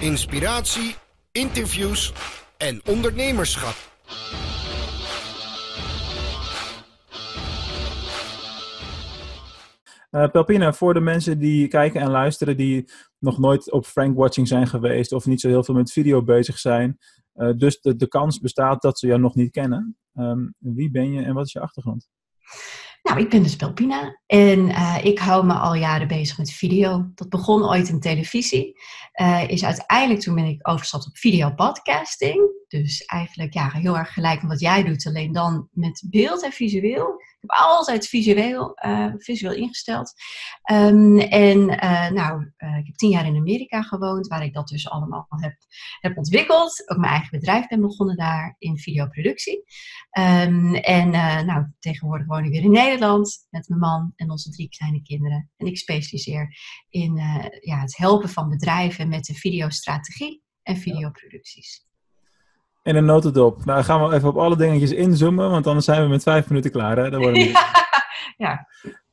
inspiratie, interviews en ondernemerschap. Uh, Pelpina, voor de mensen die kijken en luisteren die nog nooit op Frank-watching zijn geweest of niet zo heel veel met video bezig zijn, uh, dus de, de kans bestaat dat ze jou nog niet kennen. Um, wie ben je en wat is je achtergrond? Nou, ik ben dus Pelpina en uh, ik hou me al jaren bezig met video. Dat begon ooit in televisie. Uh, is uiteindelijk toen ben ik overgestapt op videopodcasting. Dus eigenlijk ja, heel erg gelijk met wat jij doet, alleen dan met beeld en visueel. Ik heb altijd visueel, uh, visueel ingesteld. Um, en uh, nou, uh, ik heb tien jaar in Amerika gewoond, waar ik dat dus allemaal heb, heb ontwikkeld. Ook mijn eigen bedrijf ben begonnen daar in videoproductie. Um, en nou, tegenwoordig woon ik weer in Nederland met mijn man en onze drie kleine kinderen. En ik specialiseer in ja, het helpen van bedrijven met de videostrategie en videoproducties. In een notendop. Nou, gaan we even op alle dingetjes inzoomen, want anders zijn we met vijf minuten klaar. Hè? Dan worden we... ja.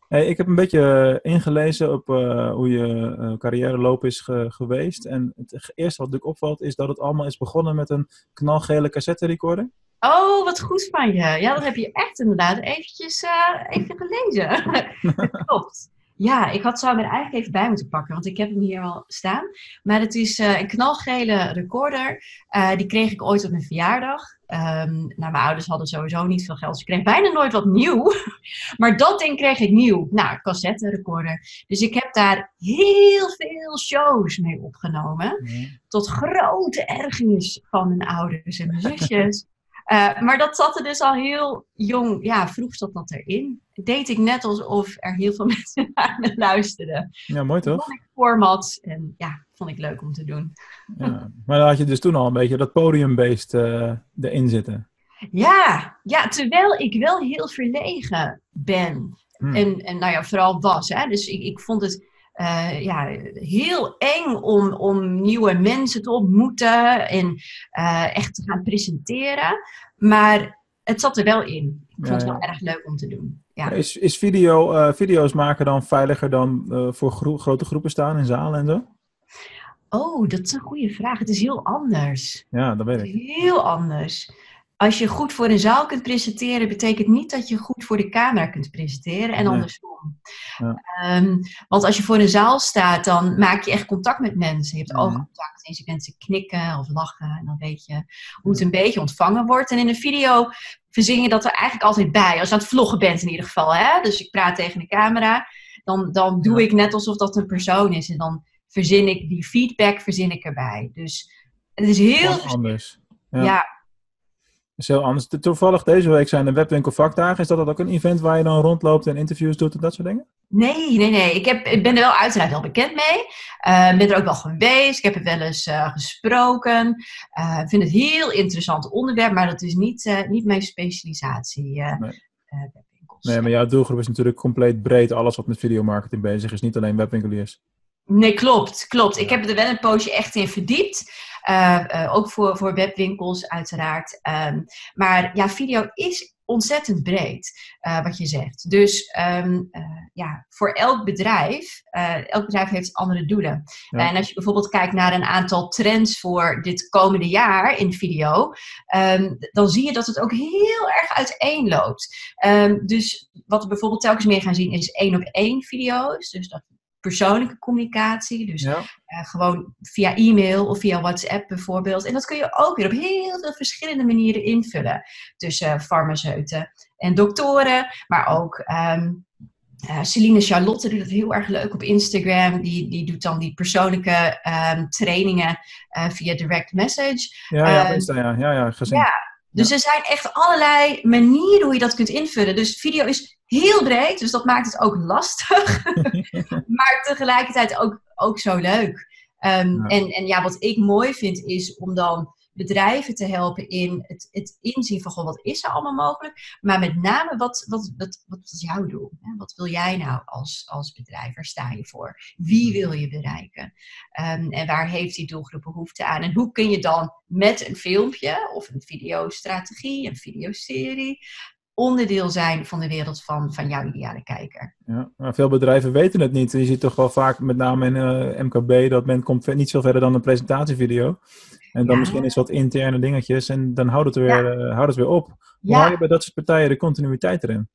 Hey, ik heb een beetje ingelezen op uh, hoe je uh, carrièreloop is ge geweest. En het eerste wat natuurlijk opvalt is dat het allemaal is begonnen met een knalgele cassette recorder. Oh, wat goed van je. Ja, dat heb je echt inderdaad eventjes uh, even gelezen. dat klopt. Ja, ik had, zou hem er eigenlijk even bij moeten pakken, want ik heb hem hier al staan. Maar het is uh, een knalgele recorder. Uh, die kreeg ik ooit op mijn verjaardag. Um, nou, mijn ouders hadden sowieso niet veel geld, dus ik kreeg bijna nooit wat nieuw. maar dat ding kreeg ik nieuw. Nou, cassette recorder. Dus ik heb daar heel veel shows mee opgenomen. Mm. Tot grote ergernis van mijn ouders en mijn zusjes. Uh, maar dat zat er dus al heel jong, ja, vroeg zat dat erin. Deed ik net alsof er heel veel mensen naar me luisterden. Ja, mooi toch? Vond ik formats en ja, vond ik leuk om te doen. Ja, maar dan had je dus toen al een beetje dat podiumbeest uh, erin zitten. Ja, ja, terwijl ik wel heel verlegen ben. Hmm. En, en nou ja, vooral was. Hè? Dus ik, ik vond het uh, ja, heel eng om, om nieuwe mensen te ontmoeten en uh, echt te gaan presenteren. Maar het zat er wel in. Ik vond het wel erg leuk om te doen. Ja. Is, is video, uh, video's maken dan veiliger dan voor gro grote groepen staan in zalen en zo? Oh, dat is een goede vraag. Het is heel anders. Ja, dat weet ik. Heel anders als je goed voor een zaal kunt presenteren, betekent niet dat je goed voor de camera kunt presenteren en nee. andersom. Ja. Um, want als je voor een zaal staat, dan maak je echt contact met mensen. Je hebt oogcontact en je ziet mensen knikken of lachen en dan weet je hoe het een beetje ontvangen wordt. En in een video verzin je dat er eigenlijk altijd bij, als je aan het vloggen bent in ieder geval. Hè? Dus ik praat tegen de camera, dan, dan doe ja. ik net alsof dat een persoon is en dan verzin ik die feedback verzin ik erbij. Dus het is heel anders. ja, ja is heel anders. Toevallig deze week zijn de webwinkel vakdagen. Is dat ook een event waar je dan rondloopt en interviews doet en dat soort dingen? Nee, nee, nee. Ik, heb, ik ben er wel uiteraard wel bekend mee. Uh, ben er ook wel geweest. Ik heb er wel eens uh, gesproken. Ik uh, vind het een heel interessant onderwerp, maar dat is niet, niet mijn specialisatie. Nee. nee, maar jouw doelgroep is natuurlijk compleet breed. Alles wat met videomarketing bezig is, niet alleen webwinkeliers. Nee, klopt, klopt. Ik heb er wel een poosje echt in verdiept. Uh, uh, ook voor, voor webwinkels uiteraard. Um, maar ja, video is ontzettend breed, uh, wat je zegt. Dus um, ja, voor elk bedrijf, elk bedrijf heeft andere doelen. Ja. En als je bijvoorbeeld kijkt naar een aantal trends voor dit komende jaar in video, um, dan zie je dat het ook heel erg uiteenloopt. dus wat we bijvoorbeeld telkens meer gaan zien is één op één video's. Dus dat persoonlijke communicatie. Dus ja. uh, gewoon via e-mail of via WhatsApp bijvoorbeeld. En dat kun je ook weer op heel veel verschillende manieren invullen. Tussen uh, farmaceuten en doktoren, maar ook. Um, uh, Celine Charlotte doet dat heel erg leuk op Instagram. Die, die doet dan die persoonlijke um, trainingen via direct message. Ja, ja, Insta, ja. ja, ja gezien. Ja, dus ja. er zijn echt allerlei manieren hoe je dat kunt invullen. Dus video is heel breed, dus dat maakt het ook lastig. maar tegelijkertijd ook, ook zo leuk. Um, ja. En, en ja, wat ik mooi vind is om dan bedrijven te helpen in het, het inzien van, goh, wat is er allemaal mogelijk? Maar met name, wat, wat, wat, wat is jouw doel? Wat wil jij nou als, als bedrijf? Waar sta je voor? Wie wil je bereiken? Um, en waar heeft die doelgroep behoefte aan? En hoe kun je dan met een filmpje of een videostrategie, een videoserie, onderdeel zijn van de wereld van, van jouw ideale kijker. Ja, maar veel bedrijven weten het niet. Je ziet toch wel vaak, met name in uh, MKB, dat men komt niet zo verder dan een presentatievideo. En dan Ja. misschien eens wat interne dingetjes en dan houdt het weer, eh, houdt het weer op. Hoe Ja. hou je bij dat soort partijen de continuïteit erin?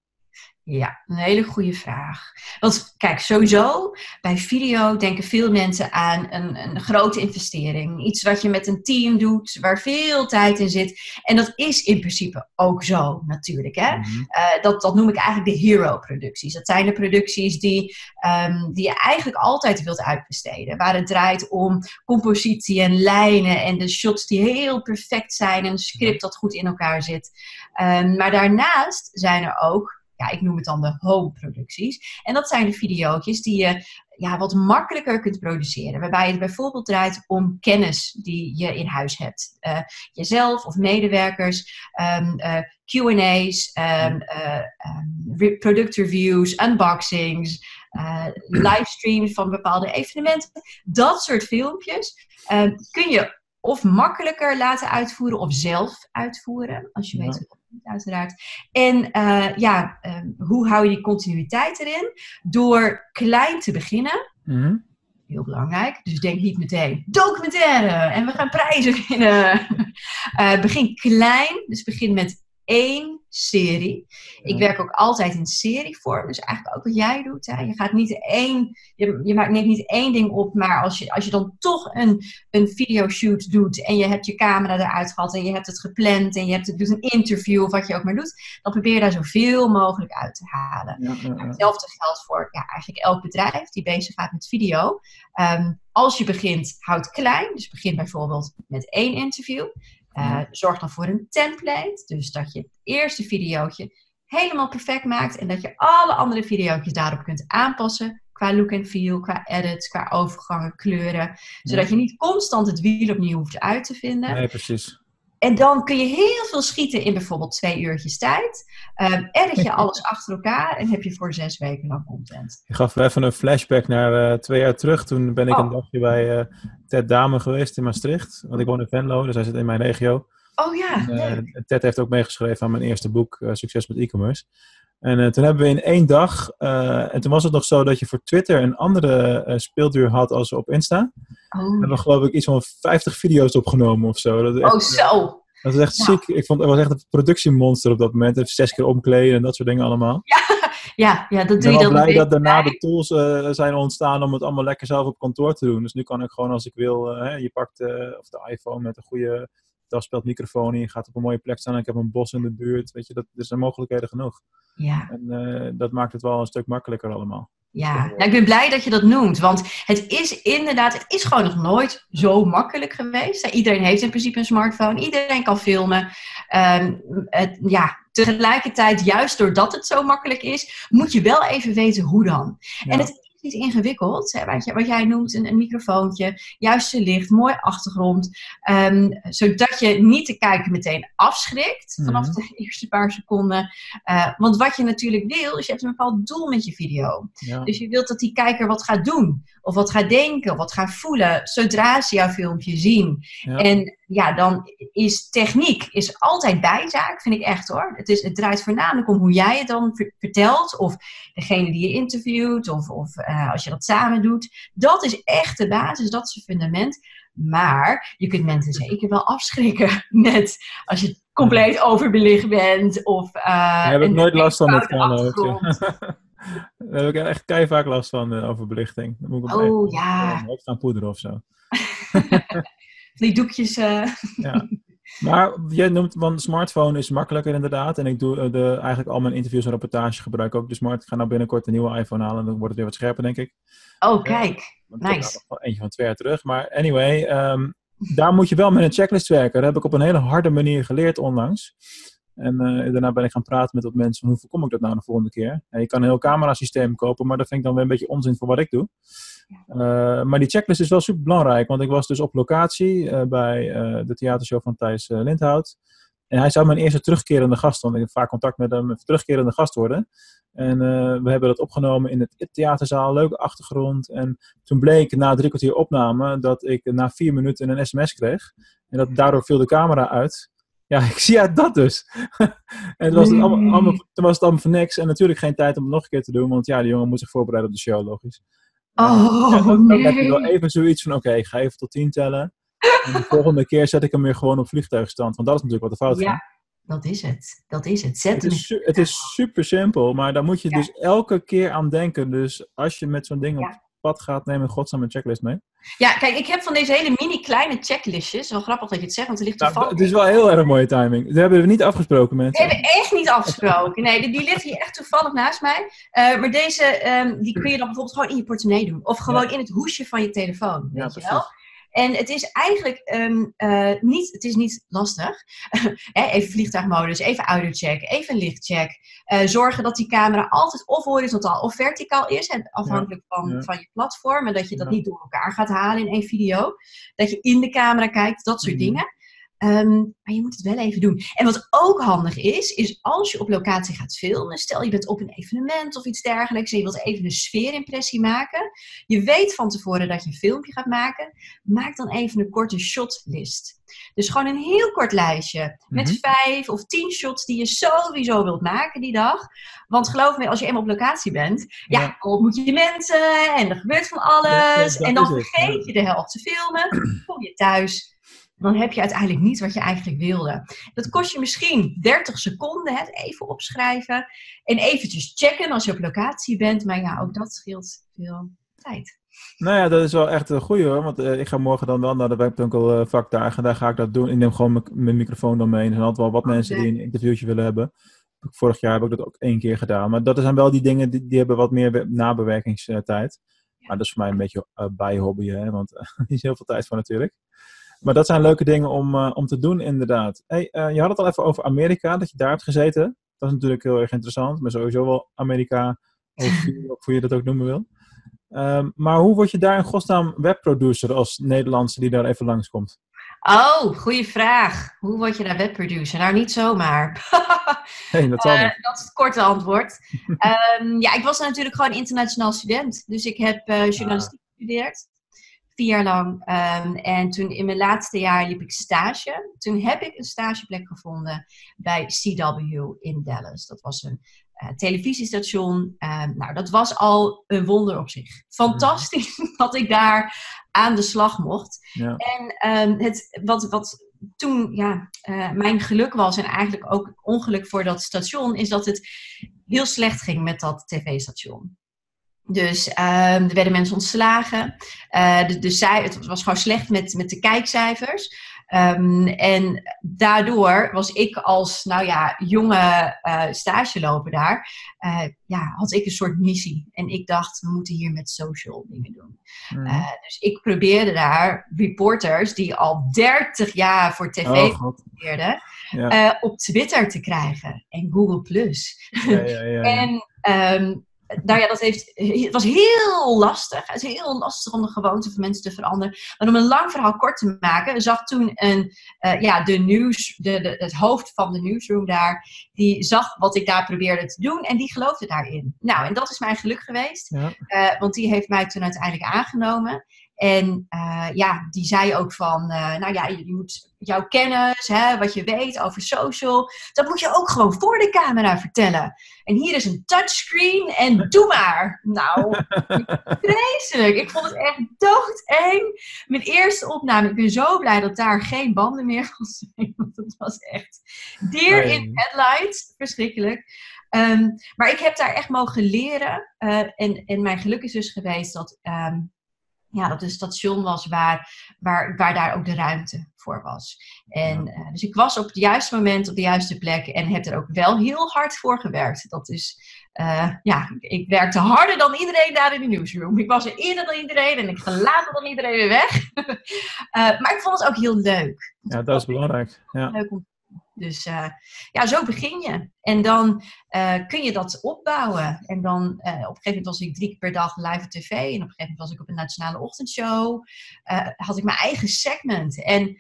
Ja, een hele goede vraag. Want kijk, sowieso bij video denken veel mensen aan een, een grote investering. Iets wat je met een team doet, waar veel tijd in zit. En dat is in principe ook zo natuurlijk. Hè? Mhm. Eh, dat, dat noem ik eigenlijk de hero-producties. Dat zijn de producties die, ehm, die je eigenlijk altijd wilt uitbesteden. Waar het draait om compositie en lijnen en de shots die heel perfect zijn en een script dat goed in elkaar zit. Ehm, maar daarnaast zijn er ook, ja, ik noem het dan de home-producties. En dat zijn de video's die je ja, wat makkelijker kunt produceren. Waarbij het bijvoorbeeld draait om kennis die je in huis hebt. Eh, jezelf of medewerkers, ehm, eh, QA's, ehm, eh, ehm, re- product reviews, unboxings, livestreams van bepaalde evenementen. Dat soort filmpjes kun je of makkelijker laten uitvoeren of zelf uitvoeren, als je Ja. weet uiteraard. En eh, ja, ehm, hoe hou je die continuïteit erin? Door klein te beginnen. Mhm. Heel belangrijk. Dus denk niet meteen documentaire en we gaan prijzen winnen. Eh, begin klein. Dus begin met één serie. Ik werk ook altijd in serievorm. Dus eigenlijk ook wat jij doet. Hè. Je gaat niet één, je, je maakt neemt niet één ding op. Maar als je, als je dan toch een, een videoshoot doet. En je hebt je camera eruit gehad. En je hebt het gepland. En je hebt het, doet een interview of wat je ook maar doet. Dan probeer je daar zoveel mogelijk uit te halen. Ja, ja, ja. Hetzelfde geldt voor ja, eigenlijk elk bedrijf die bezig gaat met video. Ehm, als je begint, houd klein. Dus begin bijvoorbeeld met één interview. Eh, Ja. Zorg dan voor een template. Dus dat je het eerste videootje helemaal perfect maakt. En dat je alle andere videootjes daarop kunt aanpassen. Qua look en feel, qua edits, qua overgangen, kleuren. Zodat je niet constant het wiel opnieuw hoeft uit te vinden. Nee, precies. En dan kun je heel veel schieten in bijvoorbeeld twee uurtjes tijd. Um, edit je alles achter elkaar en heb je voor zes weken lang content. Je gaf even een flashback naar eh, twee jaar terug. Toen ben ik Oh. een dagje bij eh, Ted Dame geweest in Maastricht. Want ik woon in Venlo, dus hij zit in mijn regio. Oh ja, Eh, leuk. Ted heeft ook meegeschreven aan mijn eerste boek, eh, Succes met e-commerce. En eh, toen hebben we in één dag, eh, en toen was het nog zo dat je voor Twitter een andere eh, speelduur had als op Insta. We Oh, hebben geloof ik iets van 50 video's opgenomen of zo. Dat echt, oh zo. dat is echt Ja. ziek. Ik vond, het was echt een productiemonster op dat moment. Even zes keer omkleden en dat soort dingen allemaal. Ja, ja, dat Ik doe ben je dan een blij dat daarna de tools zijn ontstaan om het allemaal lekker zelf op kantoor te doen. Dus nu kan ik gewoon als ik wil, hè, je pakt of de iPhone met een goede microfoon en je gaat op een mooie plek staan en ik heb een bos in de buurt. Weet je, dat, er zijn mogelijkheden genoeg. Ja, En eh, dat maakt het wel een stuk makkelijker allemaal. ja. Nou, ik ben blij dat je dat noemt. Want het is inderdaad, het is gewoon nog nooit zo makkelijk geweest. Iedereen heeft in principe een smartphone. Iedereen kan filmen. Ehm, het, ja, tegelijkertijd, juist doordat het zo makkelijk is, moet je wel even weten hoe dan. En Ja. het is niet ingewikkeld, wat, je, wat jij noemt, een, een microfoontje, juiste licht, mooi achtergrond. ehm, zodat je niet de kijker meteen afschrikt vanaf Mhm. de eerste paar seconden. Eh, want wat je natuurlijk wil, is je hebt een bepaald doel met je video. Ja. Dus je wilt dat die kijker wat gaat doen, of wat gaat denken, of wat gaat voelen, zodra ze jouw filmpje zien. Ja. En ja, dan is techniek is altijd bijzaak, vind ik echt hoor. Het, is, het draait voornamelijk om hoe jij het dan ver- vertelt, of degene die je interviewt, of, of eh, als je dat samen doet. Dat is echt de basis, dat is het fundament. Maar je kunt mensen zeker wel afschrikken met als je compleet overbelicht bent, of uh, Daar heb ik nooit last van camera. achtergrond. Daar heb ik echt kei vaak last van uh, over belichting. Dan moet ik Oh even- ja, op gaan poederen of zo. die doekjes. eh, Ja. Maar jij noemt, want smartphone is makkelijker inderdaad. En ik doe eh, de, eigenlijk al mijn interviews en reportages gebruik ook de smart. Ik ga nou binnenkort een nieuwe iPhone halen en dan wordt het weer wat scherper, denk ik. Oh, kijk. Nice. nou eentje van twee jaar terug. Maar anyway, ehm, daar moet je wel met een checklist werken. Dat heb ik op een hele harde manier geleerd onlangs. En eh, daarna ben ik gaan praten met wat mensen hoe voorkom ik dat nou de volgende keer. Ja, je kan een heel camerasysteem kopen, maar dat vind ik dan weer een beetje onzin voor wat ik doe. Uh, maar die checklist is wel super belangrijk, want ik was dus op locatie uh, bij uh, de theatershow van Thijs Lindhout. En hij zou mijn eerste terugkerende gast, want ik heb vaak contact met hem, terugkerende gast worden. En we hebben dat opgenomen in het theaterzaal, leuke achtergrond. En toen bleek na drie kwartier opname dat ik na vier minuten een sms kreeg. En dat daardoor viel de camera uit. Ja, ik zie ja, dat dus. en het was het allemaal, Nee. allemaal, toen was het allemaal voor niks. En natuurlijk geen tijd om het nog een keer te doen. Want ja, die jongen moet zich voorbereiden op de show, logisch. Oh, en dan, heb je wel nee. even zoiets van, oké, ik ga even tot tien tellen. En de volgende keer zet ik hem weer gewoon op vliegtuigstand. Want dat is natuurlijk wat de fout ging. Ja, dat is het. Dat is het. Zet Het is, su- het is super simpel, maar daar moet je Ja. dus elke keer aan denken. Dus als je met zo'n ding op. pad gaat, neem een godsnaam een checklist mee. Ja, kijk, ik heb van deze hele mini kleine checklistjes. Wel grappig dat je het zegt, want er ligt Nou, toevallig. het is wel heel erg mooie timing. Dat hebben we niet afgesproken, We mensen. hebben echt niet afgesproken. Nee, die, die ligt hier echt toevallig naast mij. Eh, maar deze, ehm, die kun je dan bijvoorbeeld gewoon in je portemonnee doen. Of gewoon in het hoesje van je telefoon. Ja, Weet je precies. wel? En het is eigenlijk ehm, eh, niet, het is niet lastig. Even vliegtuigmodus, even audiocheck, even lichtcheck. Eh, zorgen dat die camera altijd of horizontaal of verticaal is. afhankelijk van, Ja. van je platform. En dat je dat Ja. niet door elkaar gaat halen in één video. Dat je in de camera kijkt, dat soort Mhm. dingen. Ehm, maar je moet het wel even doen. En wat ook handig is, is als je op locatie gaat filmen, stel je bent op een evenement of iets dergelijks en je wilt even een sfeerimpressie maken. Je weet van tevoren dat je een filmpje gaat maken. Maak dan even een korte shotlist. Dus gewoon een heel kort lijstje met Mhm. vijf of tien shots die je sowieso wilt maken die dag. Want geloof me, als je eenmaal op locatie bent, ja, Ja. ontmoet je mensen en er gebeurt van Ja, ja, alles. en dan vergeet je de helft te filmen. Kom je thuis, dan heb je uiteindelijk niet wat je eigenlijk wilde. Dat kost je misschien 30 seconden, even opschrijven. En eventjes checken als je op locatie bent. Maar ja, ook dat scheelt veel tijd. Nou ja, dat is wel echt een goeie hoor. Want eh, ik ga morgen dan wel naar de webwinkel eh, vakdagen. Daar ga ik dat doen. Ik neem gewoon mijn- microfoon dan mee. Er zijn altijd wel wat Oh, mensen die een interviewtje willen hebben. Vorig jaar heb ik dat ook één keer gedaan. Maar dat zijn wel die dingen die, die hebben wat meer we- nabewerkingstijd. Maar dat is voor mij een beetje uh, bijhobby, hè? want er is heel veel tijd voor natuurlijk. Maar dat zijn leuke dingen om, uh, om te doen, inderdaad. Hey, uh, je had het al even over Amerika, dat je daar hebt gezeten. Dat is natuurlijk heel erg interessant, maar sowieso wel Amerika, of hoe je dat ook noemen wil. Um, maar hoe word je daar in godsnaam webproducer als Nederlandse die daar even langskomt? Oh, goede vraag. Hoe word je daar webproducer? Nou, niet zomaar. hey, dat, uh, dat is het korte antwoord. um, ja, ik was natuurlijk gewoon internationaal student. Dus ik heb journalistiek ah. gestudeerd. Vier jaar lang. Um, en toen in mijn laatste jaar liep ik stage. Toen heb ik een stageplek gevonden bij CW in Dallas. Dat was een uh, televisiestation. Uh, nou, dat was al een wonder op zich. Fantastisch mm. dat ik daar aan de slag mocht. Ja. En um, het, wat, wat toen ja, uh, mijn geluk was, en eigenlijk ook ongeluk voor dat station, is dat het heel slecht ging met dat tv-station. Dus um, er werden mensen ontslagen. Uh, de, de, het was gewoon slecht met, met de kijkcijfers. Um, en daardoor was ik als, nou ja, jonge uh, stageloper daar, uh, ja, had ik een soort missie. En ik dacht, we moeten hier met social dingen doen. Mm. Uh, dus ik probeerde daar reporters die al 30 jaar voor tv oh, probeerden, ja. op Twitter te krijgen en Google+. Plus. Ja, ja, ja, en um, nou ja, dat heeft, het was heel lastig. Het is heel lastig om de gewoonte van mensen te veranderen. Maar om een lang verhaal kort te maken, zag toen een, uh, ja, de nieuws, de, de, het hoofd van de newsroom daar, die zag wat ik daar probeerde te doen en die geloofde daarin. Nou, en dat is mijn geluk geweest, ja. uh, want die heeft mij toen uiteindelijk aangenomen. En uh, ja, die zei ook van, uh, nou ja, je, je moet jouw kennis, hè, wat je weet over social, dat moet je ook gewoon voor de camera vertellen. En hier is een touchscreen en doe maar. Nou, vreselijk. Ik vond het echt doodeng. Mijn eerste opname, ik ben zo blij dat daar geen banden meer van zijn, want het was echt deer in headlights. Verschrikkelijk. Um, maar ik heb daar echt mogen leren. Uh, en, en mijn geluk is dus geweest dat... Um, ja, dat een station was waar, waar, waar daar ook de ruimte voor was. En, uh, dus ik was op het juiste moment op de juiste plek en heb er ook wel heel hard voor gewerkt. Dat is, uh, ja, ik werkte harder dan iedereen daar in de newsroom. Ik was er eerder dan iedereen en ik ga later dan iedereen weer weg. uh, maar ik vond het ook heel leuk. Ja, dat is belangrijk. Ja. Leuk om dus uh, ja, zo begin je. En dan uh, kun je dat opbouwen. En dan uh, op een gegeven moment was ik drie keer per dag live op tv. En op een gegeven moment was ik op een nationale ochtendshow. had ik mijn eigen segment. En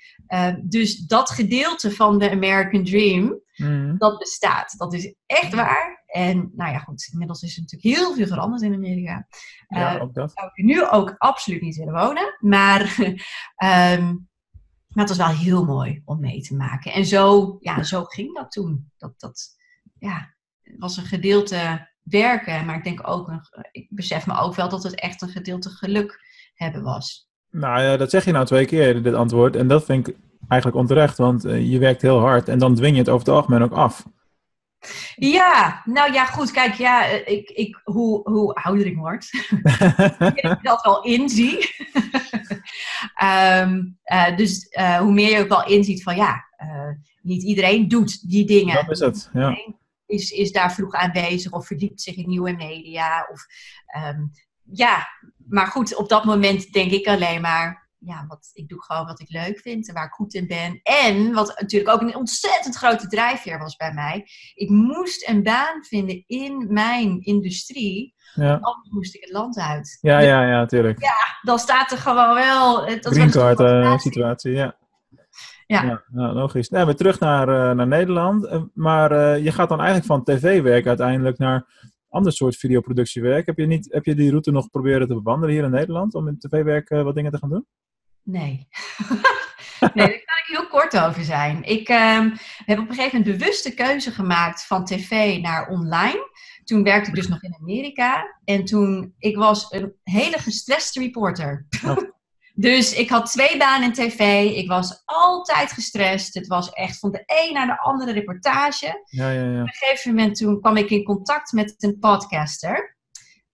dus dat gedeelte van de American Dream, mm. dat bestaat. Dat is echt waar. En nou ja, goed, inmiddels is er natuurlijk heel veel veranderd in Amerika. Ja, ook dat. Zou ik nu ook absoluut niet willen wonen. Maar um, Maar het was wel heel mooi om mee te maken. En zo, ja, zo ging dat toen. Dat, dat ja, was een gedeelte werken, maar ik denk ook, een, ik besef me ook wel dat het echt een gedeelte geluk hebben was. Nou ja, dat zeg je nou twee keer, dit antwoord. En dat vind ik eigenlijk onterecht, want eh, je werkt heel hard en dan dwing je het over het algemeen ook af. Ja, nou ja, goed. Kijk, ja, eh, ik, ik, hoe, hoe ouder ik word, ik dat wel inzie. um, uh, dus uh, hoe meer je ook wel inziet van ja, niet iedereen doet die dingen. Dat is het, ja. Is, is daar vroeg aanwezig of verdiept zich in nieuwe media. Of, um, ja, maar goed, op dat moment denk ik alleen maar ja, wat, ik doe gewoon wat ik leuk vind en waar ik goed in ben. En wat natuurlijk ook een ontzettend grote drijfveer was bij mij. Ik moest een baan vinden in mijn industrie. Ja. Anders moest ik het land uit. Ja, ja, ja, natuurlijk. Ja, dan staat er gewoon wel... Dat Green card uh, situatie, ja. Ja. ja nou, logisch. Nou, weer terug naar, uh, naar Nederland. Uh, maar uh, je gaat dan eigenlijk van tv-werk uiteindelijk naar ander soort videoproductiewerk. Heb je, niet, heb je die route nog proberen te bewandelen hier in Nederland om in tv-werk wat dingen te gaan doen? Nee. nee, daar kan ik heel kort over zijn. Ik um, heb op een gegeven moment bewust de keuze gemaakt van tv naar online. Toen werkte ik dus nog in Amerika. En toen, ik was een hele gestreste reporter. Dus ik had twee banen in tv. Ik was altijd gestrest. Het was echt van de een naar de andere reportage. Ja, ja, ja. Op een gegeven moment toen kwam ik in contact met een podcaster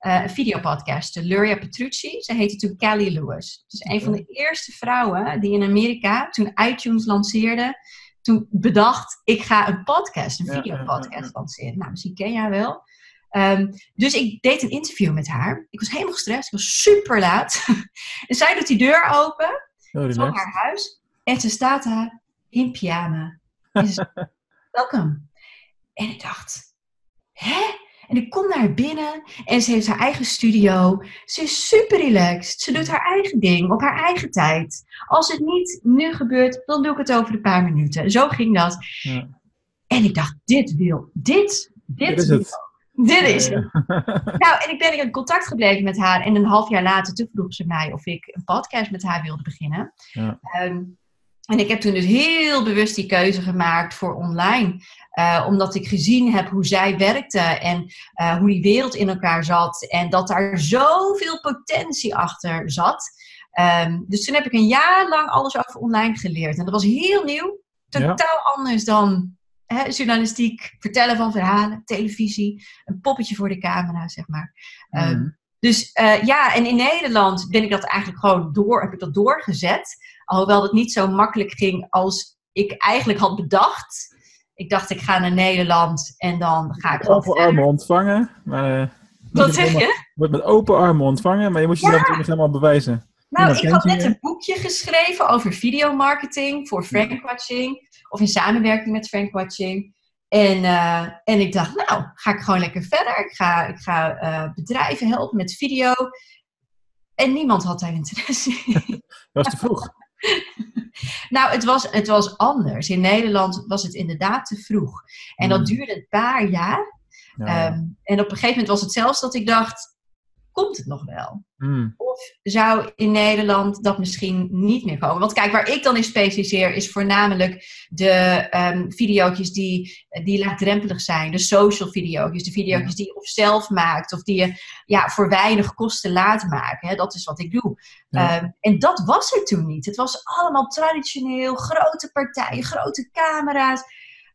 uh, een videopodcast, Luria Petrucci. Ze heette toen Callie Lewis. Dus een van de eerste vrouwen die in Amerika, toen iTunes lanceerde, toen bedacht, ik ga een podcast, een videopodcast lanceren. Nou, misschien ken jij wel. Um, dus ik deed een interview met haar. Ik was helemaal gestrest, ik was super laat. en zij doet die deur open oh, van haar huis en ze staat daar in pyjama. Welkom. En ik dacht, hè? En ik kom naar binnen en ze heeft haar eigen studio. Ze is super relaxed. Ze doet haar eigen ding op haar eigen tijd. Als het niet nu gebeurt, dan doe ik het over een paar minuten. Zo ging dat. Ja. En ik dacht, dit wil, dit, dit, dit is het. Dit is het. nou, en ik ben in contact gebleven met haar. En een half jaar later, toen vroeg ze mij of ik een podcast met haar wilde beginnen. Ja. Um, en ik heb toen dus heel bewust die keuze gemaakt voor online. Uh, omdat ik gezien heb hoe zij werkte en uh, hoe die wereld in elkaar zat. En dat daar zoveel potentie achter zat. Um, dus toen heb ik een jaar lang alles over online geleerd. En dat was heel nieuw. Totaal ja. anders dan hè, journalistiek, vertellen van verhalen, televisie. Een poppetje voor de camera, zeg maar. Mm. Um, dus uh, ja, en in Nederland ben ik dat eigenlijk gewoon door, heb ik dat doorgezet. Alhoewel het niet zo makkelijk ging als ik eigenlijk had bedacht. Ik dacht, ik ga naar Nederland en dan ga ik... Open armen ontvangen. Maar, uh, Wat zeg je? Wordt met open armen ontvangen, maar je moet jezelf ja. nog helemaal bewijzen. Nou, ik had net een boekje geschreven over videomarketing voor Frankwatching. Of in samenwerking met Frankwatching. En, uh, en ik dacht, nou, ga ik gewoon lekker verder. Ik ga, ik ga uh, bedrijven helpen met video. En niemand had daar interesse in. Dat was te vroeg. nou, het was, het was anders. In Nederland was het inderdaad te vroeg. En dat mm. duurde een paar jaar. Ja. Um, en op een gegeven moment was het zelfs dat ik dacht: komt het nog wel? Mm. Of zou in Nederland dat misschien niet meer komen? Want kijk, waar ik dan in specialiseer is voornamelijk de um, video's die, die laagdrempelig zijn. De social video's, de video's ja. die je of zelf maakt of die je ja, voor weinig kosten laat maken. Hè? Dat is wat ik doe. Ja. Um, en dat was er toen niet. Het was allemaal traditioneel, grote partijen, grote camera's.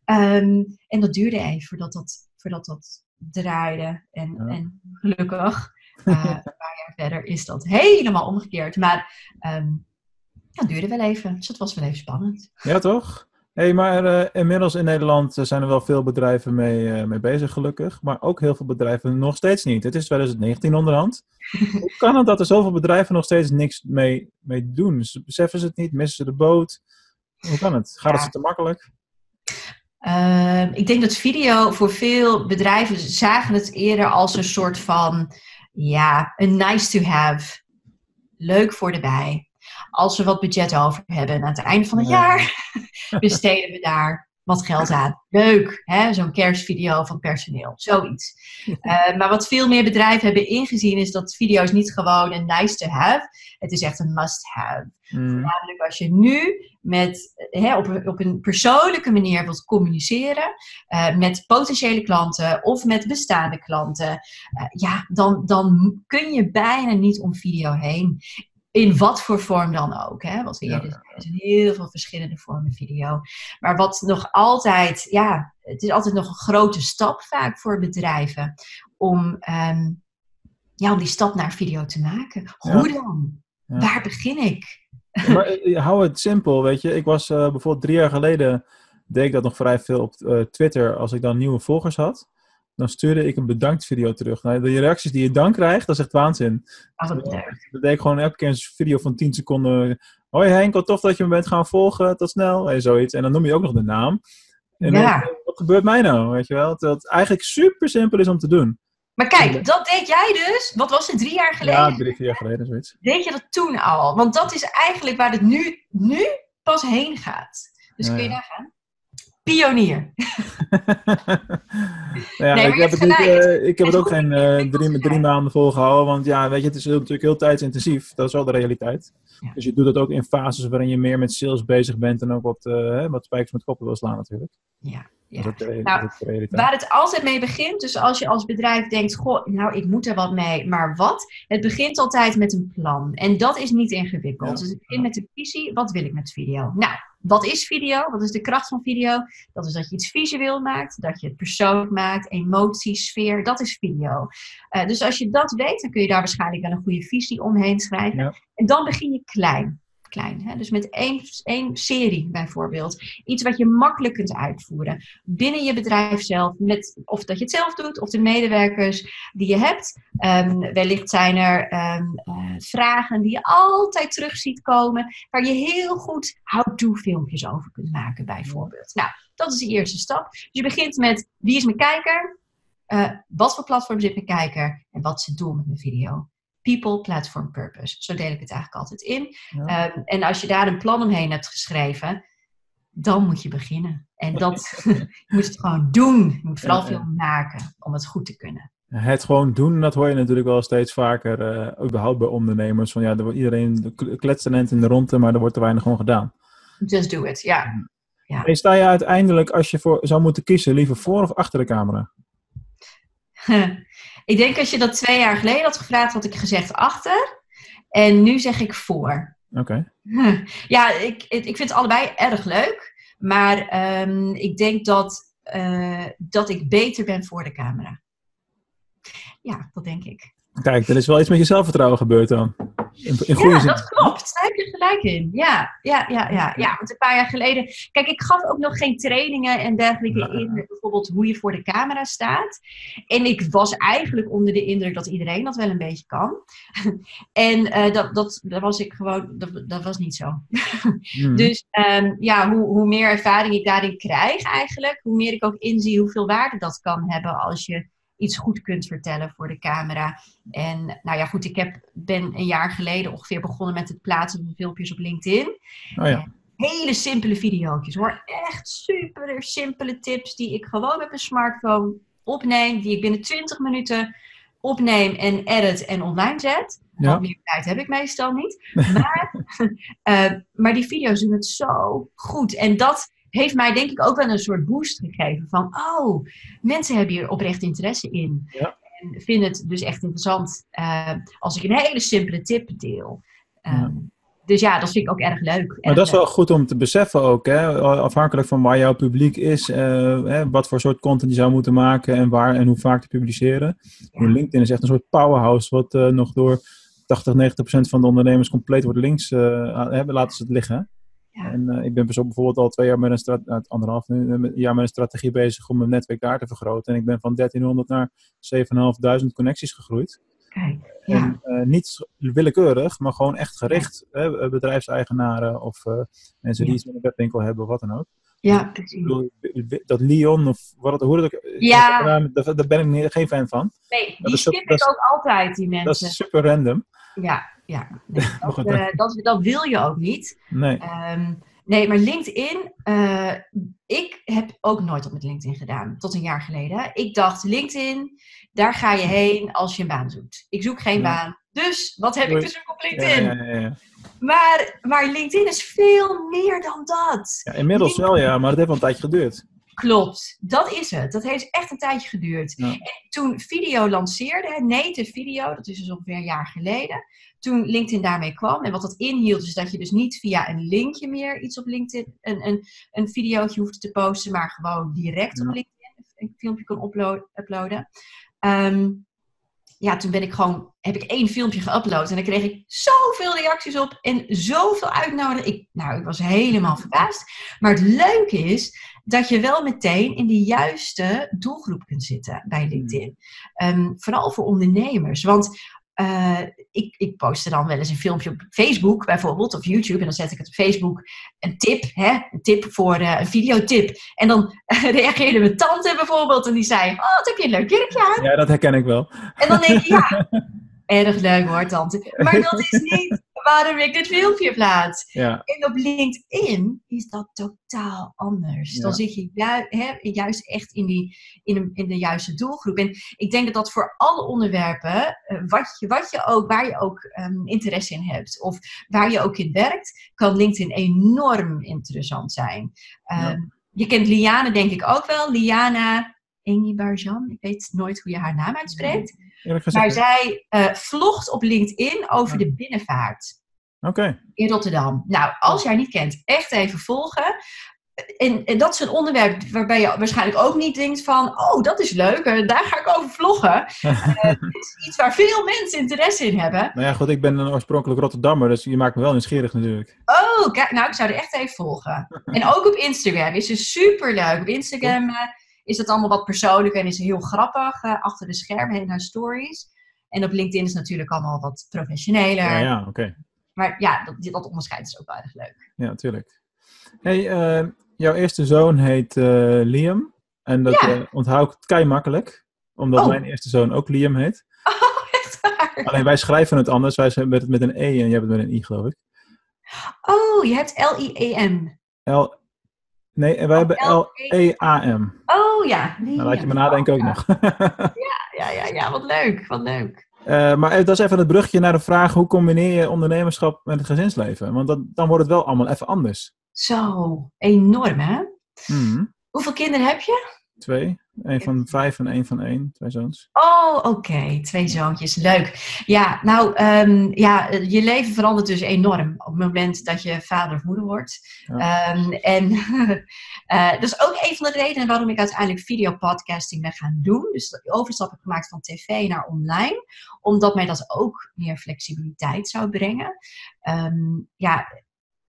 Um, en dat duurde even voordat dat, voordat dat draaide. En, en gelukkig uh, een paar jaar verder is dat helemaal omgekeerd. Maar um, dat duurde wel even. Dus dat was wel even spannend. Ja, toch? hey, maar uh, inmiddels in Nederland zijn er wel veel bedrijven mee, uh, mee bezig, gelukkig. Maar ook heel veel bedrijven nog steeds niet. Het is 2019 onderhand. Hoe kan het dat er zoveel bedrijven nog steeds niks mee, mee doen? Beseffen ze het niet? Missen ze de boot? Hoe kan het? Gaat ja. het te makkelijk? Uh, ik denk dat video voor veel bedrijven zagen het eerder als een soort van ja, een nice to have. Leuk voor de bij. Als we wat budget over hebben aan het einde van het jaar, besteden we daar wat geld aan. Leuk, hè? zo'n kerstvideo van personeel, zoiets. Uh, maar wat veel meer bedrijven hebben ingezien is dat video is niet gewoon een nice to have. Het is echt een must have. Mm. Namelijk als je nu met, hè, op, een, op een persoonlijke manier wilt communiceren uh, met potentiële klanten of met bestaande klanten, uh, ja, dan, dan kun je bijna niet om video heen. In wat voor vorm dan ook. Hè? We Ja. zeiden, er zijn heel veel verschillende vormen video. Maar wat nog altijd, ja, het is altijd nog een grote stap vaak voor bedrijven om, ehm, ja, om die stap naar video te maken. Hoe dan? Ja. Waar begin ik? Maar eh, hou het simpel, weet je. Ik was eh, bijvoorbeeld drie jaar geleden, deed ik dat nog vrij veel op eh, Twitter. Als ik dan nieuwe volgers had, dan stuurde ik een bedankt video terug. Nou, de reacties die je dan krijgt, dat is echt waanzin. Leuk. Dan deed ik gewoon elke keer een video van 10 seconden. Hoi Henk, wat tof dat je me bent gaan volgen. Tot snel. En zoiets. En dan noem je ook nog de naam. En dan, Ja. wat gebeurt mij nou? Weet je wel? Het eigenlijk super simpel is om te doen. Maar kijk, dat deed jij dus, wat was het, drie jaar geleden? Ja, drie, vier jaar geleden zoiets. Deed je dat toen al? Want dat is eigenlijk waar het nu, nu pas heen gaat. Dus Ja, kun je ja. nagaan? Pionier. Ja, Nee, ik heb het, niet, eh, ik heb het ook geen eh, drie, drie maanden volgehouden. Want ja, weet je, het is natuurlijk heel tijdsintensief. Dat is wel de realiteit. Ja. Dus je doet het ook in fases waarin je meer met sales bezig bent. En ook wat, hè, wat spijkers met koppen wil slaan natuurlijk. Ja, Dat is de, Nou, dat is de realiteit. Waar het altijd mee begint, dus als je als bedrijf denkt, goh, nou ik moet er wat mee, maar wat? Het begint altijd met een plan. En dat is niet ingewikkeld. Ja. Dus het begint met de visie, wat wil ik met video? Nou, wat is video? Wat is de kracht van video? Dat is dat je iets visueel maakt, dat je het persoonlijk maakt, emotie, sfeer, dat is video. Eh, dus als je dat weet, dan kun je daar waarschijnlijk wel een goede visie omheen schrijven. Ja. En dan begin je klein. Klein, hè? Dus met één, één serie bijvoorbeeld. Iets wat je makkelijk kunt uitvoeren. Binnen je bedrijf zelf. Met, of dat je het zelf doet, of de medewerkers die je hebt. Ehm, wellicht zijn er ehm, eh, vragen die je altijd terug ziet komen. Waar je heel goed how-to filmpjes over kunt maken bijvoorbeeld. Nou, dat is de eerste stap. Dus je begint met wie is mijn kijker? Eh, wat voor platform zit mijn kijker? En wat is het doel met mijn video? People, platform, purpose. Zo deel ik het eigenlijk altijd in. Ja. Ehm, en als je daar een plan omheen hebt geschreven, dan moet je beginnen. En dat je moet het gewoon doen. Je moet vooral Ja, ja. veel maken om het goed te kunnen. Het gewoon doen, dat hoor je natuurlijk wel steeds vaker. eh, überhaupt bij ondernemers. Van ja, er wordt iedereen in de ronde, maar er wordt te weinig gewoon gedaan. Just do it, ja. En sta je uiteindelijk, als je voor zou moeten kiezen, liever voor of achter de camera? ik denk als je dat twee jaar geleden had gevraagd, had ik gezegd achter. En nu zeg ik voor. Oké. Ja, ik, ik vind het allebei erg leuk. Maar ehm, ik denk dat, eh, dat ik beter ben voor de camera. Ja, dat denk ik. Kijk, er is wel iets met je zelfvertrouwen gebeurd dan. In, in goede ja, zin. dat klopt. Daar heb je gelijk in. Ja, ja, ja, ja, ja. Want een paar jaar geleden... Kijk, ik gaf ook nog geen trainingen en dergelijke Ja. in. Bijvoorbeeld hoe je voor de camera staat. En ik was eigenlijk onder de indruk dat iedereen dat wel een beetje kan. en eh, dat, dat, dat was ik gewoon... Dat, dat was niet zo. Hmm. Dus ehm, ja, hoe, hoe meer ervaring ik daarin krijg eigenlijk... Hoe meer ik ook inzie hoeveel waarde dat kan hebben als je iets goed kunt vertellen voor de camera. En nou ja, goed, ik heb, ben een jaar geleden ongeveer begonnen met het plaatsen van filmpjes op LinkedIn. Oh ja. Hele simpele video's hoor. Echt super simpele tips die ik gewoon met mijn smartphone opneem. Die ik binnen 20 minuten opneem en edit en online zet. Ja. Meer tijd heb ik meestal niet. Maar, eh, maar die video's doen het zo goed. En dat heeft mij denk ik ook wel een soort boost gegeven. Van, oh, mensen hebben hier oprecht interesse in. Ja. En vinden het dus echt interessant eh, als ik een hele simpele tip deel. Um, Ja. Dus ja, dat vind ik ook erg leuk. Maar Erg dat is leuk. wel goed om te beseffen ook, hè? afhankelijk van waar jouw publiek is, eh, hè, wat voor soort content je zou moeten maken en waar en hoe vaak te publiceren. Ja. LinkedIn is echt een soort powerhouse, wat eh, nog door 80, 90 procent van de ondernemers compleet wordt links uh, hebben, laten ze het liggen. Ja. En uh, ik ben bijvoorbeeld al twee jaar met een, strategie, uh, anderhalf nu, een jaar met een strategie bezig om mijn netwerk daar te vergroten. En ik ben van 1300 naar 7.500 connecties gegroeid. Kijk, ja. En uh, niet willekeurig, maar gewoon echt gericht. Hè, bedrijfseigenaren of uh, mensen die iets met een webwinkel hebben, wat dan ook. Ja, Ik precies. Dat Leon of wat het, hoe het ook. Ja. Daar, daar ben ik geen fan van. Nee, Dat die skip dat ik is- ook altijd, die Dat mensen. is super random. Ja, ja. Nee, dat, goed, eh, dat, dat wil je ook niet. Nee. Ehm, Nee, maar LinkedIn, uh, ik heb ook nooit op met LinkedIn gedaan, tot een jaar geleden. Ik dacht, LinkedIn, daar ga je heen als je een baan zoekt. Ik zoek geen baan, dus wat heb ik te zoeken op LinkedIn? Ja, ja, ja, maar, maar LinkedIn is veel meer dan dat. Ja, inmiddels wel, ja, maar het heeft wel een tijdje geduurd. Klopt, dat is het. Dat heeft echt een tijdje geduurd. En toen video lanceerde, native video, dat is dus ongeveer een jaar geleden, toen LinkedIn daarmee kwam. En wat dat inhield, is dat je dus niet via een linkje meer iets op LinkedIn, een, een, een videootje hoeft te posten, maar gewoon direct op LinkedIn een filmpje kon uploaden. Um, ja, toen ben ik gewoon, heb ik één filmpje geüpload en dan kreeg ik zoveel reacties op en zoveel uitnodigingen. Ik, nou, ik was helemaal verbaasd. Maar het leuke is dat je wel meteen in de juiste doelgroep kunt zitten bij LinkedIn. Um, vooral voor ondernemers. Want uh, ik, ik postte dan wel eens een filmpje op Facebook bijvoorbeeld, of YouTube, en dan zet ik het op Facebook, een tip, hè, een tip voor uh, een videotip. En dan uh, reageerde mijn tante bijvoorbeeld en die zei, oh, wat heb je een leuk jurkje aan? Ja, dat herken ik wel. En dan denk ik, ja, erg leuk hoor, tante. Maar dat is niet waarom ik dit filmpje plaats. Ja. En op LinkedIn is dat totaal anders. Dan zit je juist echt in, die, in, in de juiste doelgroep. En ik denk dat dat voor alle onderwerpen, eh, wat je, wat je ook, waar je ook um, interesse in hebt, of waar je ook in werkt, kan LinkedIn enorm interessant zijn. Um, je kent Liane denk ik ook wel. Liana Barjan. Ik weet nooit hoe je haar naam uitspreekt. Maar zij uh, vlogt op LinkedIn over de binnenvaart. Oké. In Rotterdam. Nou, als jij niet kent, echt even volgen. En, en, dat is een onderwerp waarbij je waarschijnlijk ook niet denkt van... oh, dat is leuk, eh, daar ga ik over vloggen. uh, is iets waar veel mensen interesse in hebben. Nou ja, goed, ik ben een oorspronkelijk Rotterdammer... dus je maakt me wel nieuwsgierig natuurlijk. Oh, kijk, nou, ik zou er echt even volgen. en ook op Instagram is ze super leuk. Op Instagram is het allemaal wat persoonlijker en is heel grappig uh, achter de schermen in haar stories. En op LinkedIn is natuurlijk allemaal wat professioneler. Ja, ja oké. Maar ja, dat, dat onderscheid is ook wel erg leuk. Ja, natuurlijk. Hey, uh, jouw eerste zoon heet uh, Liam. En dat ja. onthoud ik kei makkelijk. Omdat oh. mijn eerste zoon ook Liam heet. Oh, echt waar? Alleen wij schrijven het anders. Wij zijn met het met een E en jij hebt het met een I, geloof ik. Oh, je hebt L-I-E-M. L Nee, en wij hebben L-E-A-M. Oh ja. Nee, nou, laat je me nadenken ook nog. ja, ja, ja, ja, wat leuk, wat leuk. Uh, maar dat is even het brugje naar de vraag: hoe combineer je ondernemerschap met het gezinsleven? Want dat, dan wordt het wel allemaal even anders. Zo, enorm hè? Mm. Hoeveel kinderen heb je? Twee. Een van vijf en één van één. Twee zoons. Oh, oké. Twee zoontjes. Leuk. Ja, nou, um, ja, je leven verandert dus enorm op het moment dat je vader of moeder wordt. Ja. Um, en uh, dat is ook een van de redenen waarom ik uiteindelijk videopodcasting ben gaan doen. Dus de overstap heb gemaakt van tv naar online. Omdat mij dat ook meer flexibiliteit zou brengen. Um, ja,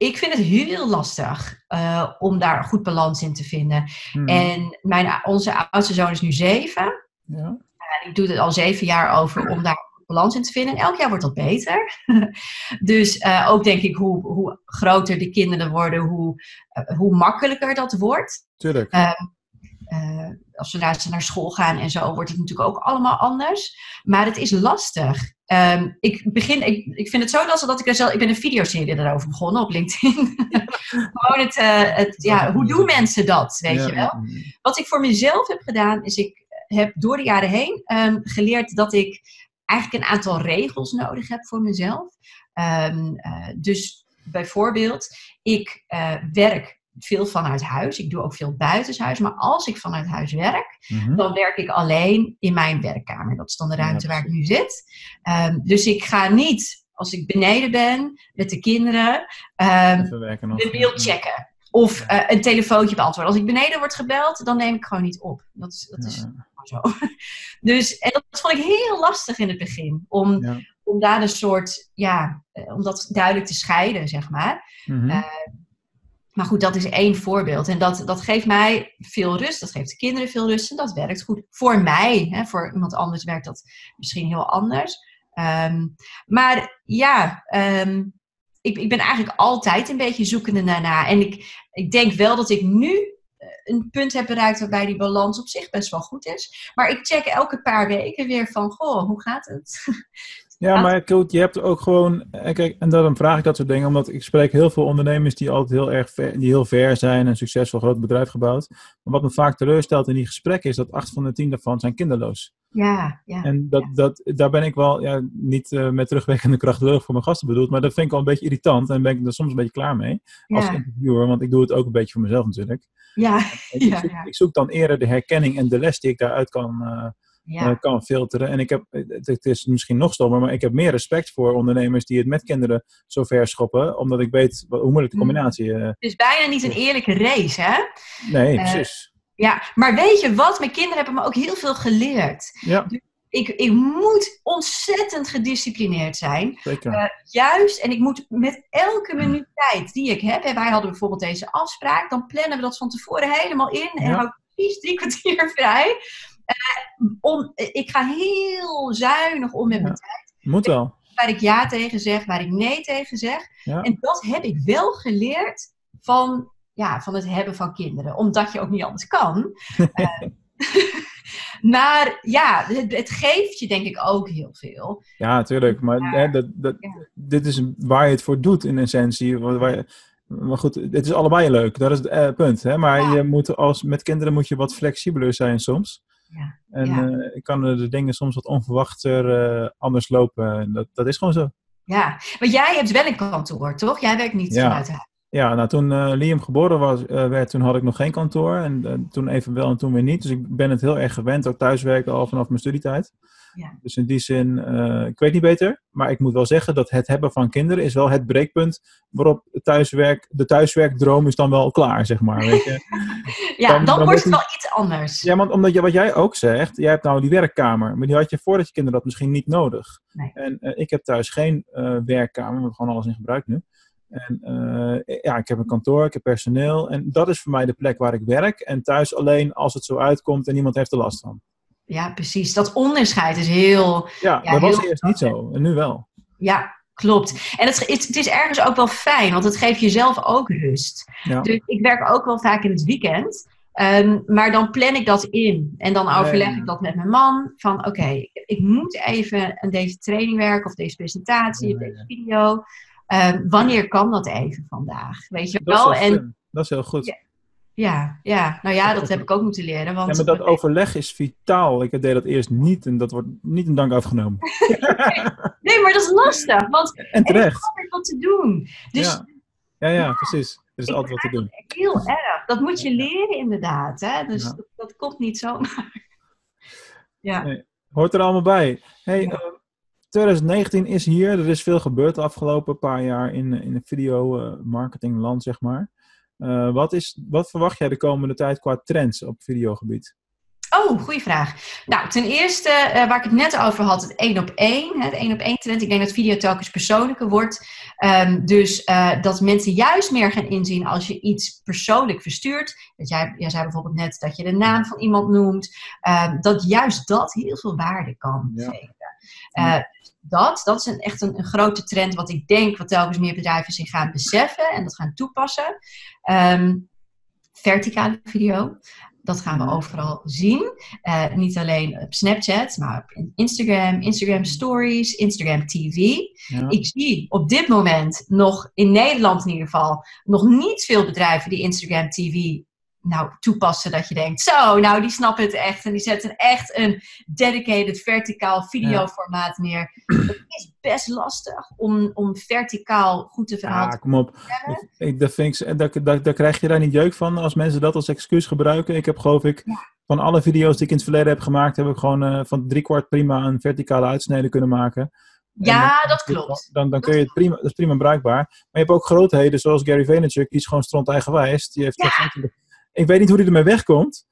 ik vind het heel lastig uh, om daar een goed balans in te vinden. Hmm. En mijn, onze oudste zoon is nu zeven. Ja. Ik doe het al zeven jaar over om daar balans in te vinden. En elk jaar wordt dat beter. dus uh, ook denk ik, hoe, hoe groter de kinderen worden, hoe, hoe makkelijker dat wordt. Tuurlijk. Ehm, uh, als ze naar, naar school gaan en zo, wordt het natuurlijk ook allemaal anders. Maar het is lastig. Um, ik, begin, ik, ik vind het zo lastig dat ik er zelf... Ik ben een videoserie daarover begonnen op LinkedIn. Gewoon het, uh, het... Ja, hoe doen mensen dat, weet je wel? Wat ik voor mezelf heb gedaan, is ik heb door de jaren heen um, geleerd dat ik eigenlijk een aantal regels nodig heb voor mezelf. Um, uh, dus bijvoorbeeld, ik werk veel vanuit huis. Ik doe ook veel buitenshuis. Maar als ik vanuit huis werk, mhm. dan werk ik alleen in mijn werkkamer. Dat is dan de ruimte waar ik nu zit. Um, dus ik ga niet, als ik beneden ben met de kinderen, um, de mail checken. Of uh, een telefoontje beantwoorden. Als ik beneden word gebeld, dan neem ik gewoon niet op. Dat is, dat is zo. Dus en dat vond ik heel lastig in het begin. Om, ja. om daar een soort, ja, eh, om dat duidelijk te scheiden, zeg maar. Mm -hmm. uh, maar goed, dat is één voorbeeld. En dat, dat geeft mij veel rust. Dat geeft de kinderen veel rust. En dat werkt goed voor mij. Hè. Voor iemand anders werkt dat misschien heel anders. Um, maar ja, um, ik, ik ben eigenlijk altijd een beetje zoekende daarna. En ik, ik denk wel dat ik nu eh, een punt heb bereikt waarbij die balans op zich best wel goed is. Maar ik check elke paar weken weer van, goh, hoe gaat het? Ja, maar goed, je hebt ook gewoon, eh, kijk, en daarom vraag ik dat soort dingen, omdat ik spreek heel veel ondernemers die altijd heel erg ver, die heel ver zijn en succesvol groot bedrijf gebouwd. Maar wat me vaak teleurstelt in die gesprekken is dat acht van de tien daarvan zijn kinderloos. Ja, ja. En dat, dat, daar ben ik wel, ja, niet uh, met terugwerkende kracht voor mijn gasten bedoeld, maar dat vind ik wel een beetje irritant en ben ik er soms een beetje klaar mee als interviewer, want ik doe het ook een beetje voor mezelf natuurlijk. Ja, ik, ja, zoek, ik zoek dan eerder de herkenning en de les die ik daaruit kan, uh, ja. kan filteren. En ik heb, het is misschien nog stommer, maar ik heb meer respect voor ondernemers die het met kinderen zo ver schoppen, omdat ik weet hoe moeilijk de mm. combinatie uh, Het is bijna niet een eerlijke race, hè? Nee, precies. Ja, maar weet je wat? Mijn kinderen hebben me ook heel veel geleerd. Ja. Ik, ik moet ontzettend gedisciplineerd zijn. Zeker. Uh, juist, en ik moet met elke minuut tijd die ik heb, en wij hadden bijvoorbeeld deze afspraak, dan plannen we dat van tevoren helemaal in en ja. hou ik precies drie kwartier vrij. Uh, om, ik ga heel zuinig om met mijn tijd. Moet wel. Waar ik ja tegen zeg, waar ik nee tegen zeg. En dat heb ik wel geleerd van, ja, van het hebben van kinderen. Omdat je ook niet anders kan. uh, maar ja, het, het, geeft je denk ik ook heel veel. Ja, natuurlijk. Maar ja. hè, dat, dat, ja. dit is waar je het voor doet in essentie. Waar je, maar goed, het is allebei leuk. Dat is het uh, punt. Hè? Maar ja. je moet als, met kinderen moet je wat flexibeler zijn soms. Ja. En uh, kan de dingen soms wat onverwachter uh, anders lopen. Dat, dat is gewoon zo. Ja, maar jij hebt wel een kantoor, toch? Jij werkt niet ja. vanuit huis. Ja, nou toen uh, Liam geboren was, uh, werd, toen had ik nog geen kantoor. En uh, toen even wel en toen weer niet. Dus ik ben het heel erg gewend, ook thuiswerken al vanaf mijn studietijd. Ja. Dus in die zin, ik weet niet beter. Maar ik moet wel zeggen dat het hebben van kinderen is wel het breekpunt waarop thuiswerk, de thuiswerkdroom is dan wel klaar, zeg maar. Weet je? ja, dan, dan, dan wordt het wel iets anders. Ja, want omdat je, wat jij ook zegt, jij hebt nou die werkkamer. Maar die had je voordat je kinderen dat misschien niet nodig. Nee. En ik heb thuis geen werkkamer, we hebben gewoon alles in gebruik nu. En uh, ja, ik heb een kantoor, ik heb personeel. En dat is voor mij de plek waar ik werk. En thuis alleen als het zo uitkomt en niemand heeft er last van. Ja, precies. Dat onderscheid is heel... Ja, ja dat was eerst niet zo. En nu wel. Ja, klopt. En het, het, het, is ergens ook wel fijn, want het geeft jezelf ook rust. Ja. Dus ik werk ook wel vaak in het weekend. Um, maar dan plan ik dat in. En dan overleg Nee. ik dat met mijn man. Van oké, okay, ik moet even aan deze training werken. Of deze presentatie, of Nee. deze video. Um, wanneer kan dat even vandaag? Weet je Dat is, wel? wel En dat is heel goed. Ja, ja, ja, nou ja, dat heb ik ook moeten leren. Want Ja, maar dat overleg is vitaal. Ik deed dat eerst niet en dat wordt niet een dank afgenomen. Nee, maar dat is lastig. Want En er is terecht. altijd wat te doen. Dus Ja. Ja, ja, precies. Er is altijd wat te doen. heel erg. Dat moet je leren inderdaad. Hè? Dus Ja. dat, dat komt niet zomaar. Ja. Nee. Hoort er allemaal bij. Hey, Ja. eh, 2019 is hier. Er is veel gebeurd de afgelopen paar jaar in, in het video eh, marketingland, zeg maar. Uh, wat, is, wat verwacht jij de komende tijd qua trends op videogebied? Oh, goede vraag. Nou, ten eerste, uh, waar ik het net over had, het één op één. Het één op één trend. Ik denk dat video telkens persoonlijker wordt. Um, dus uh, dat mensen juist meer gaan inzien als je iets persoonlijk verstuurt. Dat jij, jij zei bijvoorbeeld net dat je de naam van iemand noemt. Um, dat juist dat heel veel waarde kan Ja. geven. Dat, dat is een, echt een, een, grote trend wat ik denk wat telkens meer bedrijven zich gaan beseffen en dat gaan toepassen. Um, verticale video. Dat gaan we overal zien. Uh, niet alleen op Snapchat, maar op Instagram, Instagram Stories, Instagram TV. Ja. Ik zie op dit moment nog in Nederland in ieder geval nog niet veel bedrijven die Instagram TV nou, toepassen dat je denkt, zo, nou die snappen het echt en die zetten echt een dedicated verticaal videoformaat neer. Het is best lastig om, om verticaal goed te verhalen. Ja, kom op. Ik, dat vind ik, dat, dat, dat krijg je daar niet jeuk van als mensen dat als excuus gebruiken. Ik heb geloof ik ja. van alle video's die ik in het verleden heb gemaakt, heb ik gewoon uh, van driekwart prima een verticale uitsnede kunnen maken. Ja, dat klopt. Dan, dan kun je het prima, dat is prima bruikbaar. Maar je hebt ook grootheden zoals Gary Vaynerchuk, die is gewoon stront eigenwijs. Die heeft ja. Ik weet niet hoe hij ermee wegkomt.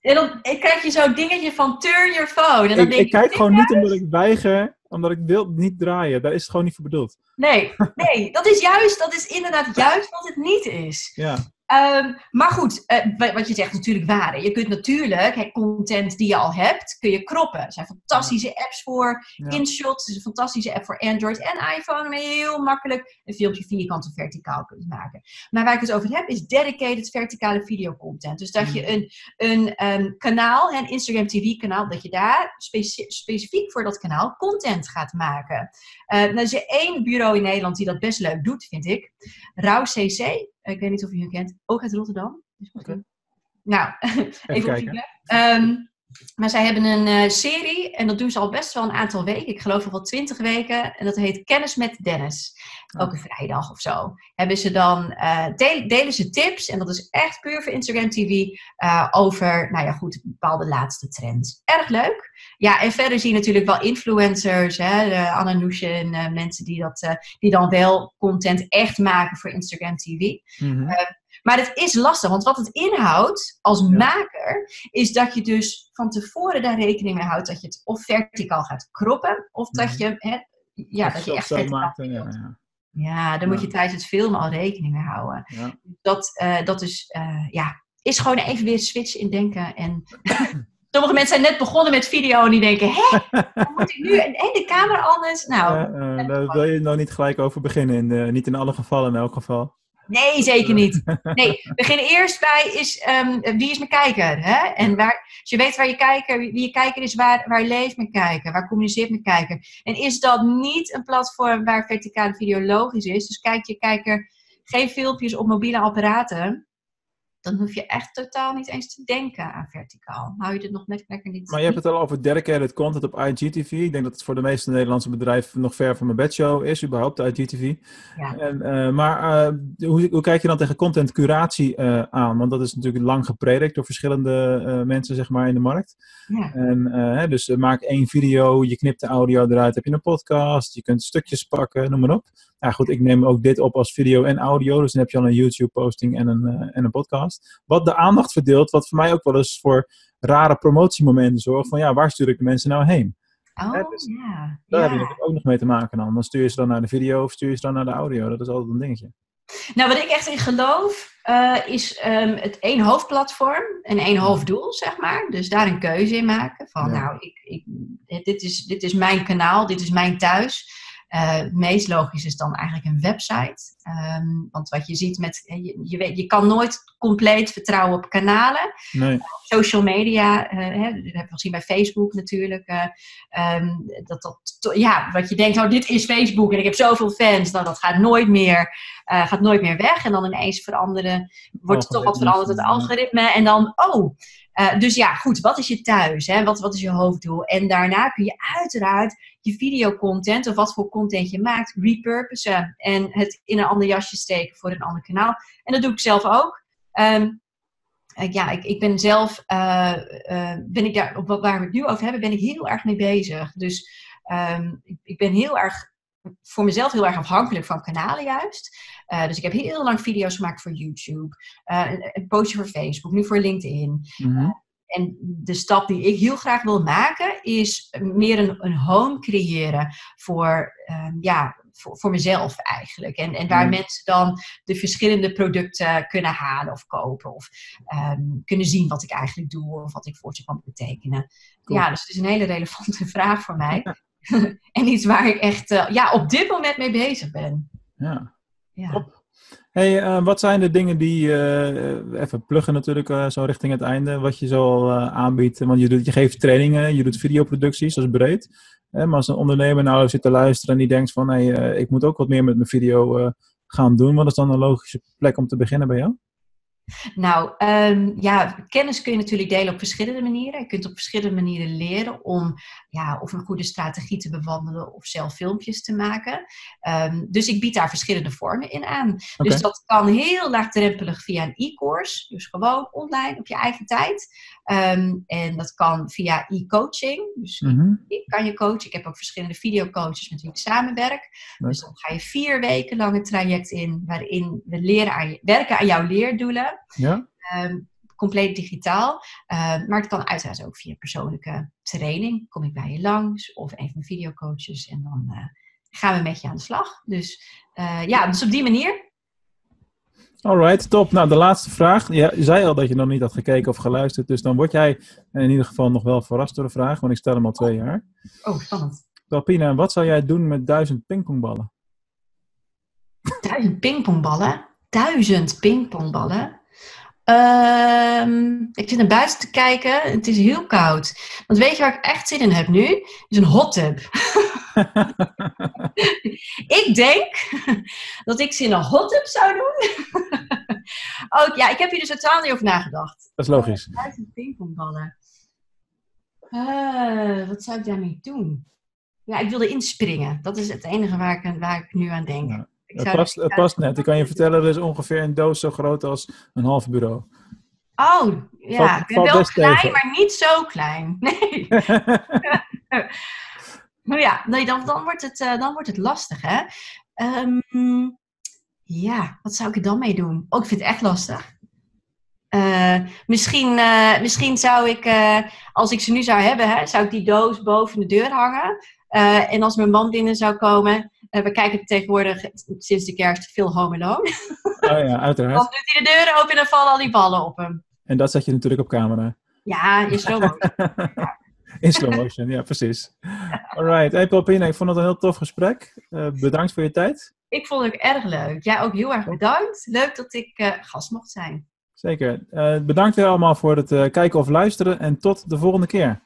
En dan krijg je zo'n dingetje van turn your phone. En dan ik, denk ik kijk gewoon niet omdat ik weiger, omdat ik wil niet draaien. Daar is het gewoon niet voor bedoeld. Nee, nee, dat is juist, dat is inderdaad juist wat het niet is. Ja. Ehm, maar goed, uh, wat je zegt natuurlijk waar. Je kunt natuurlijk hè, content die je al hebt, kun je kroppen. Er zijn fantastische apps voor. Ja. InShot is een fantastische app voor Android en iPhone. Om heel makkelijk een filmpje vierkant of verticaal kunt maken. Maar waar ik het over heb, is dedicated verticale videocontent. Dus dat je mm. een, een um, kanaal, een Instagram TV kanaal, dat je daar specifiek voor dat kanaal content gaat maken. Uh, nou, er is één bureau in Nederland die dat best leuk doet, vind ik. Rauw CC. Ik weet niet of je hem kent. Ook uit Rotterdam. Okay. Nou, even, kijken. Um, maar zij hebben een uh, serie en dat doen ze al best wel een aantal weken. Ik geloof al wel twintig weken. En dat heet Kennis met Dennis. Elke oh. vrijdag of zo. Hebben ze dan, uh, delen ze tips. En dat is echt puur voor Instagram TV. Uh, over, nou ja goed, bepaalde laatste trends. Erg leuk. Ja, en verder zie je natuurlijk wel influencers. Hè, en mensen die, dat, die dan wel content echt maken voor Instagram TV. Mm -hmm. Maar het is lastig, want wat het inhoudt als maker, is dat je dus van tevoren daar rekening mee houdt dat je het of verticaal gaat kroppen, of dat je, hè, ja, dat je echt verticaal maakt, ja, ja. ja, daar moet je tijdens het filmen al rekening mee houden. Dat, uh, dat is, uh, ja, is gewoon even weer switch in denken. En sommige mensen zijn net begonnen met video en die denken, hè, moet ik nu en, de camera anders? Nou, uh, daar wil je nog niet gelijk over beginnen, in, niet in alle gevallen in elk geval. Nee, zeker niet. Nee, begin eerst bij is, um, wie is mijn kijker? Hè? En waar, als je weet waar je kijker, wie je kijker is, waar, waar leeft mijn kijker? Waar communiceert mijn kijker? En is dat niet een platform waar verticale video logisch is? Dus kijk je kijker geen filmpjes op mobiele apparaten dan hoef je echt totaal niet eens te denken aan verticaal. Hou je dit nog net lekker niet. Maar je hebt het al over dedicated content op IGTV. Ik denk dat het voor de meeste Nederlandse bedrijven nog ver van mijn bedshow is, überhaupt de IGTV. Ja. En, uh, maar uh, hoe, hoe, kijk je dan tegen content curatie uh, aan? Want dat is natuurlijk lang gepredikt door verschillende mensen, zeg maar, in de markt. Ja. En, dus maak één video, je knipt de audio eruit, heb je een podcast, je kunt stukjes pakken, noem maar op. Ja, goed, ik neem ook dit op als video en audio. Dus dan heb je al een YouTube-posting en, een uh, en een podcast. Wat de aandacht verdeelt, wat voor mij ook wel eens voor rare promotiemomenten zorgt. Van ja, waar stuur ik de mensen nou heen? Oh, ja. Dus daar heb je natuurlijk ook nog mee te maken dan. Dan stuur je ze dan naar de video of stuur je ze dan naar de audio. Dat is altijd een dingetje. Nou, wat ik echt in geloof, uh, is um, het één hoofdplatform en één hoofddoel, zeg maar. Dus daar een keuze in maken. Van nou, ik, ik, dit, is, dit is mijn kanaal, dit is mijn thuis. Uh, het meest logisch is dan eigenlijk een website. Um, want wat je ziet met. Je, je, weet, je kan nooit compleet vertrouwen op kanalen. Nee. social media, uh, hè, dat hebben we gezien bij Facebook natuurlijk. Um, dat, dat, ja, wat je denkt, oh, dit is Facebook en ik heb zoveel fans. Nou, dat gaat nooit meer, gaat nooit meer weg. En dan ineens veranderen, wordt er toch wat veranderd het algoritme. En dan, oh. Uh, dus ja, goed, wat is je thuis? Hè? Wat, wat is je hoofddoel? En daarna kun je uiteraard je videocontent of wat voor content je maakt, repurposen en het in een ander jasje steken voor een ander kanaal. En dat doe ik zelf ook. Um, ja, ik, ik ben zelf, uh, ben ik daar, op waar we het nu over hebben, ben ik heel erg mee bezig. Dus um, ik, ik ben heel erg voor mezelf heel erg afhankelijk van kanalen juist. Uh, dus ik heb heel lang video's gemaakt voor YouTube, uh, een, een, postje voor Facebook, nu voor LinkedIn. Mm -hmm. En de stap die ik heel graag wil maken, is meer een, een home creëren voor, um, ja, voor, voor, mezelf eigenlijk. En, en waar mensen dan de verschillende producten kunnen halen of kopen. Of um, kunnen zien wat ik eigenlijk doe of wat ik voor ze kan betekenen. Cool. Ja, dus het is een hele relevante vraag voor mij. en iets waar ik echt uh, ja, op dit moment mee bezig ben. Ja, ja. Hey, uh, wat zijn de dingen die, uh, even pluggen natuurlijk zo richting het einde, wat je zo aanbiedt? Want je, doet, je geeft trainingen, je doet videoproducties, dat is breed. maar als een ondernemer nou zit te luisteren en die denkt van, hey, ik moet ook wat meer met mijn video gaan doen, wat is dan een logische plek om te beginnen bij jou? Nou, um, ja, kennis kun je natuurlijk delen op verschillende manieren. Je kunt op verschillende manieren leren om ja, of een goede strategie te bewandelen of zelf filmpjes te maken. Um, dus ik bied daar verschillende vormen in aan. Okay. Dus dat kan heel laagdrempelig via een e-course, dus gewoon online op je eigen tijd. Um, en dat kan via e-coaching, dus mm -hmm. ik kan je coachen. Ik heb ook verschillende videocoaches met wie ik samenwerk. Dus dan ga je vier weken lang een traject in waarin we leren aan je, werken aan jouw leerdoelen. Ja? Um, compleet digitaal. Uh, maar het kan uiteraard ook via persoonlijke training. Kom ik bij je langs of een van videocoaches en dan uh, gaan we met je aan de slag. Dus uh, ja, dus op die manier. Alright, top. Nou, de laatste vraag. Ja, je zei al dat je nog niet had gekeken of geluisterd, dus dan word jij in ieder geval nog wel verrast door de vraag, want ik stel hem al twee jaar. Oh, spannend. Dalpina, wat zou jij doen met duizend pingpongballen? Duizend pingpongballen? Duizend pingpongballen? Ehm, ik zit naar buiten te kijken. Het is heel koud. Want weet je waar ik echt zin in heb nu? Is een hot tub. ik denk dat ik ze in een hot tub zou doen. oh ja, ik heb hier dus totaal niet over nagedacht. Dat is logisch. Duizend pingpongballen. Eh, wat zou ik daarmee doen? Ja, ik wilde inspringen. Dat is het enige waar ik, waar ik nu aan denk. Ja. Het past, het past net. Ik kan je vertellen, er is ongeveer een doos zo groot als een half bureau. Oh, ja. Valt- wel klein, tegen. maar niet zo klein. Nee. Nou ja, nee, dan, dan, wordt het, eh, dan wordt het lastig, hè? Ehm, ja, wat zou ik er dan mee doen? Oh, ik vind het echt lastig. Eh, misschien, eh, misschien zou ik, als ik ze nu zou hebben, hè, zou ik die doos boven de deur hangen. En als mijn man binnen zou komen, eh, we kijken tegenwoordig sinds de kerst veel Home Alone. Oh ja, uiteraard. Dan doet hij de deuren open en dan vallen al die ballen op hem. En dat zet je natuurlijk op camera. Ja, in slow motion. In slow motion, ja, precies. Alright, hey Palpina, ik vond het een heel tof gesprek. Eh, bedankt voor je tijd. Ik vond het erg leuk. Jij ook heel erg bedankt. Leuk dat ik eh, gast mocht zijn. Zeker. Bedankt weer allemaal voor het kijken of luisteren en tot de volgende keer.